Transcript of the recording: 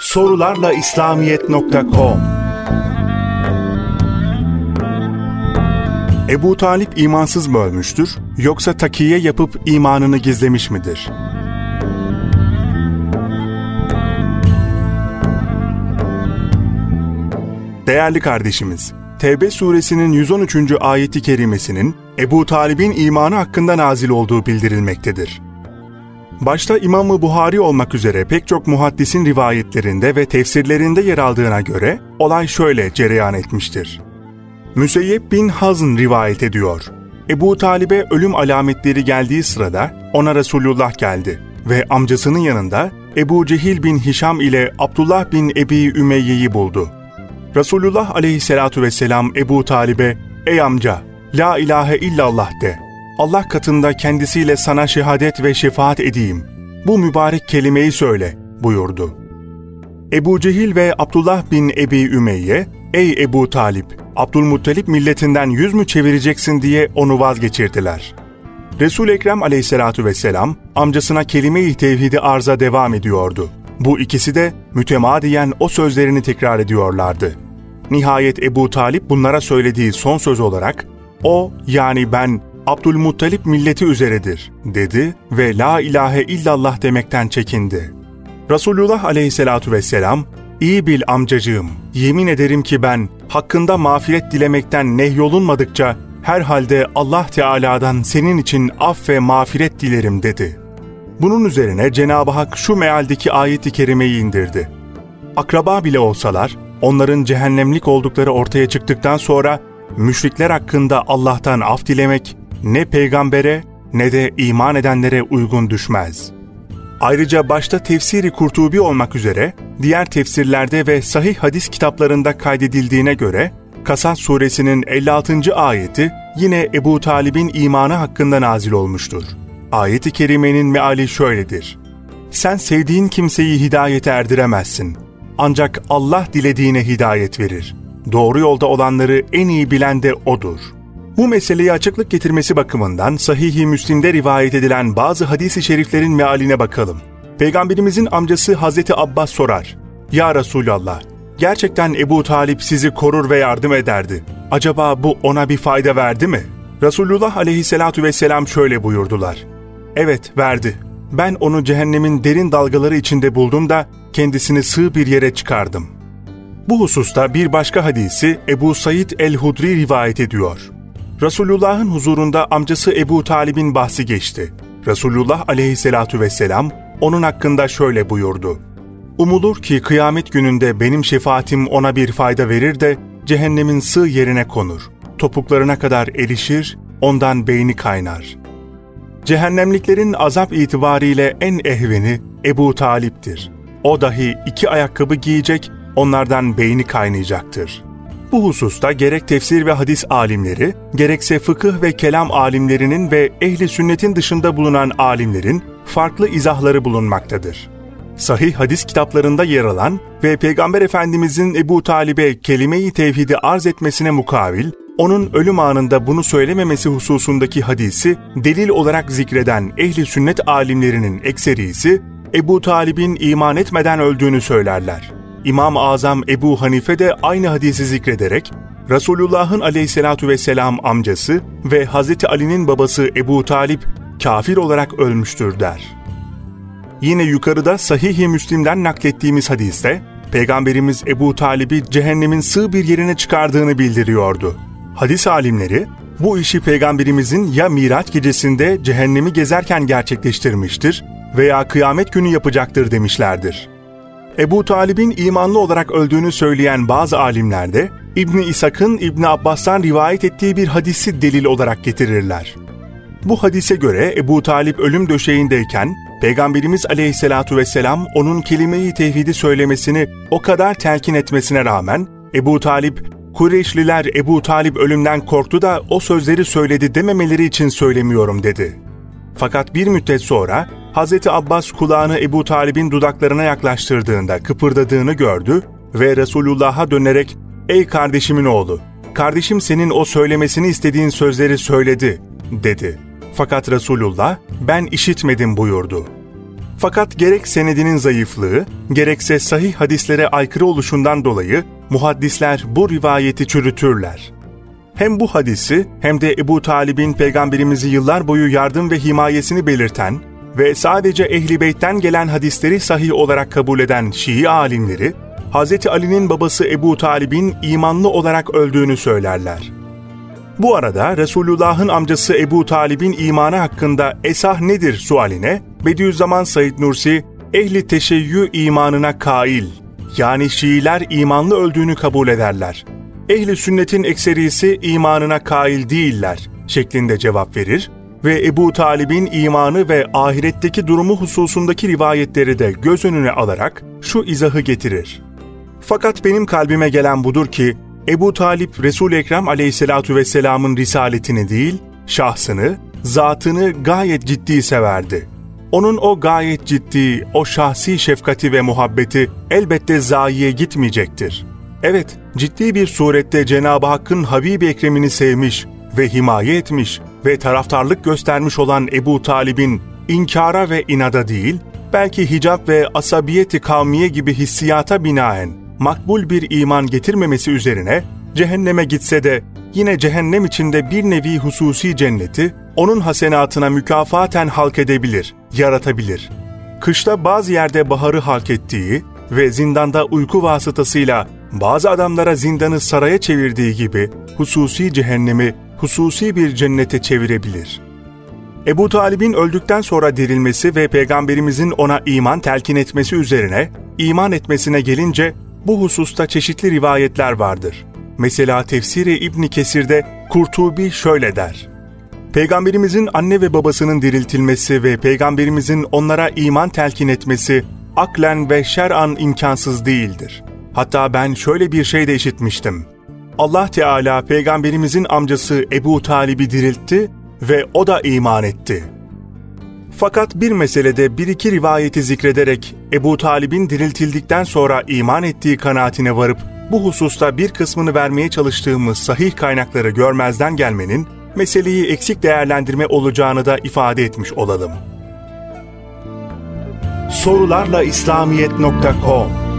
sorularla İslamiyet.com Ebu Talip imansız mı ölmüştür, yoksa takiye yapıp imanını gizlemiş midir? Değerli kardeşimiz, Tevbe suresinin 113. ayeti kerimesinin Ebu Talib'in imanı hakkında nazil olduğu bildirilmektedir. Başta İmam-ı Buhari olmak üzere pek çok muhaddisin rivayetlerinde ve tefsirlerinde yer aldığına göre olay şöyle cereyan etmiştir. Müseyyep bin Hazn rivayet ediyor. Ebu Talib'e ölüm alametleri geldiği sırada ona Resulullah geldi ve amcasının yanında Ebu Cehil bin Hişam ile Abdullah bin Ebi Ümeyye'yi buldu. Resulullah aleyhissalatu vesselam Ebu Talib'e, ''Ey amca, la ilahe illallah de. Allah katında kendisiyle sana şehadet ve şefaat edeyim. Bu mübarek kelimeyi söyle.'' buyurdu. Ebu Cehil ve Abdullah bin Ebi Ümeyye, ''Ey Ebu Talip, Abdülmuttalip milletinden yüz mü çevireceksin diye onu vazgeçirdiler. Resul-i Ekrem aleyhissalatu vesselam amcasına kelime-i tevhidi arza devam ediyordu. Bu ikisi de mütemadiyen o sözlerini tekrar ediyorlardı. Nihayet Ebu Talip bunlara söylediği son söz olarak, o yani ben Abdülmuttalip milleti üzeredir dedi ve la ilahe illallah demekten çekindi. Resulullah aleyhissalatu vesselam, iyi bil amcacığım, yemin ederim ki ben hakkında mağfiret dilemekten nehyolunmadıkça herhalde Allah Teala'dan senin için af ve mağfiret dilerim dedi. Bunun üzerine Cenab-ı Hak şu mealdeki ayeti kerimeyi indirdi. Akraba bile olsalar, onların cehennemlik oldukları ortaya çıktıktan sonra müşrikler hakkında Allah'tan af dilemek ne peygambere ne de iman edenlere uygun düşmez. Ayrıca başta tefsiri Kurtubi olmak üzere diğer tefsirlerde ve sahih hadis kitaplarında kaydedildiğine göre Kasas suresinin 56. ayeti yine Ebu Talib'in imanı hakkında nazil olmuştur. Ayet-i kerimenin meali şöyledir. Sen sevdiğin kimseyi hidayete erdiremezsin. Ancak Allah dilediğine hidayet verir. Doğru yolda olanları en iyi bilen de O'dur. Bu meseleye açıklık getirmesi bakımından Sahih-i Müslim'de rivayet edilen bazı hadis-i şeriflerin mealine bakalım. Peygamberimizin amcası Hazreti Abbas sorar. Ya Resulallah, gerçekten Ebu Talip sizi korur ve yardım ederdi. Acaba bu ona bir fayda verdi mi? Resulullah aleyhissalatu vesselam şöyle buyurdular. Evet verdi. Ben onu cehennemin derin dalgaları içinde buldum da kendisini sığ bir yere çıkardım. Bu hususta bir başka hadisi Ebu Said el-Hudri rivayet ediyor. Resulullah'ın huzurunda amcası Ebu Talib'in bahsi geçti. Resulullah aleyhissalatu vesselam onun hakkında şöyle buyurdu. Umulur ki kıyamet gününde benim şefaatim ona bir fayda verir de cehennemin sığ yerine konur. Topuklarına kadar erişir, ondan beyni kaynar. Cehennemliklerin azap itibariyle en ehveni Ebu Talip'tir. O dahi iki ayakkabı giyecek, onlardan beyni kaynayacaktır. Bu hususta gerek tefsir ve hadis alimleri, gerekse fıkıh ve kelam alimlerinin ve ehli sünnetin dışında bulunan alimlerin farklı izahları bulunmaktadır. Sahih hadis kitaplarında yer alan ve Peygamber Efendimizin Ebu Talib'e kelime-i tevhidi arz etmesine mukavil, onun ölüm anında bunu söylememesi hususundaki hadisi delil olarak zikreden ehli sünnet alimlerinin ekserisi, Ebu Talib'in iman etmeden öldüğünü söylerler. İmam-ı Azam Ebu Hanife de aynı hadisi zikrederek, Resulullah'ın aleyhissalatu vesselam amcası ve Hazreti Ali'nin babası Ebu Talip kafir olarak ölmüştür der. Yine yukarıda Sahih-i Müslim'den naklettiğimiz hadiste, Peygamberimiz Ebu Talib'i cehennemin sığ bir yerine çıkardığını bildiriyordu. Hadis alimleri, bu işi Peygamberimizin ya Miraç gecesinde cehennemi gezerken gerçekleştirmiştir veya kıyamet günü yapacaktır demişlerdir. Ebu Talib'in imanlı olarak öldüğünü söyleyen bazı alimler de İbni İshak'ın İbni Abbas'tan rivayet ettiği bir hadisi delil olarak getirirler. Bu hadise göre Ebu Talip ölüm döşeğindeyken Peygamberimiz aleyhissalatu vesselam onun kelime-i tevhidi söylemesini o kadar telkin etmesine rağmen Ebu Talip, Kureyşliler Ebu Talip ölümden korktu da o sözleri söyledi dememeleri için söylemiyorum dedi. Fakat bir müddet sonra Hz. Abbas kulağını Ebu Talib'in dudaklarına yaklaştırdığında kıpırdadığını gördü ve Resulullah'a dönerek ''Ey kardeşimin oğlu, kardeşim senin o söylemesini istediğin sözleri söyledi.'' dedi. Fakat Resulullah ben işitmedim buyurdu. Fakat gerek senedinin zayıflığı, gerekse sahih hadislere aykırı oluşundan dolayı muhaddisler bu rivayeti çürütürler. Hem bu hadisi hem de Ebu Talib'in peygamberimizi yıllar boyu yardım ve himayesini belirten ve sadece Ehli Beyt'ten gelen hadisleri sahih olarak kabul eden Şii alimleri, Hz. Ali'nin babası Ebu Talib'in imanlı olarak öldüğünü söylerler. Bu arada Resulullah'ın amcası Ebu Talib'in imanı hakkında esah nedir sualine, Bediüzzaman Said Nursi, ehli teşeyyü imanına kail, yani Şiiler imanlı öldüğünü kabul ederler. Ehli sünnetin ekserisi imanına kail değiller şeklinde cevap verir ve Ebu Talib'in imanı ve ahiretteki durumu hususundaki rivayetleri de göz önüne alarak şu izahı getirir. Fakat benim kalbime gelen budur ki Ebu Talip Resul Ekrem Aleyhisselatu vesselam'ın risaletini değil, şahsını, zatını gayet ciddi severdi. Onun o gayet ciddi, o şahsi şefkati ve muhabbeti elbette zayiye gitmeyecektir. Evet, ciddi bir surette Cenab-ı Hakk'ın Habib-i Ekrem'ini sevmiş ve himaye etmiş ve taraftarlık göstermiş olan Ebu Talib'in inkara ve inada değil, belki hicap ve asabiyeti kavmiye gibi hissiyata binaen makbul bir iman getirmemesi üzerine cehenneme gitse de yine cehennem içinde bir nevi hususi cenneti onun hasenatına mükafaten halk edebilir, yaratabilir. Kışta bazı yerde baharı halk ettiği ve zindanda uyku vasıtasıyla bazı adamlara zindanı saraya çevirdiği gibi hususi cehennemi hususi bir cennete çevirebilir. Ebu Talib'in öldükten sonra dirilmesi ve Peygamberimizin ona iman telkin etmesi üzerine iman etmesine gelince bu hususta çeşitli rivayetler vardır. Mesela tefsiri İbni Kesir'de Kurtubi şöyle der. Peygamberimizin anne ve babasının diriltilmesi ve Peygamberimizin onlara iman telkin etmesi aklen ve şer'an imkansız değildir. Hatta ben şöyle bir şey de işitmiştim. Allah Teala peygamberimizin amcası Ebu Talib'i diriltti ve o da iman etti. Fakat bir meselede bir iki rivayeti zikrederek Ebu Talib'in diriltildikten sonra iman ettiği kanaatine varıp bu hususta bir kısmını vermeye çalıştığımız sahih kaynakları görmezden gelmenin meseleyi eksik değerlendirme olacağını da ifade etmiş olalım. Sorularla İslamiyet.com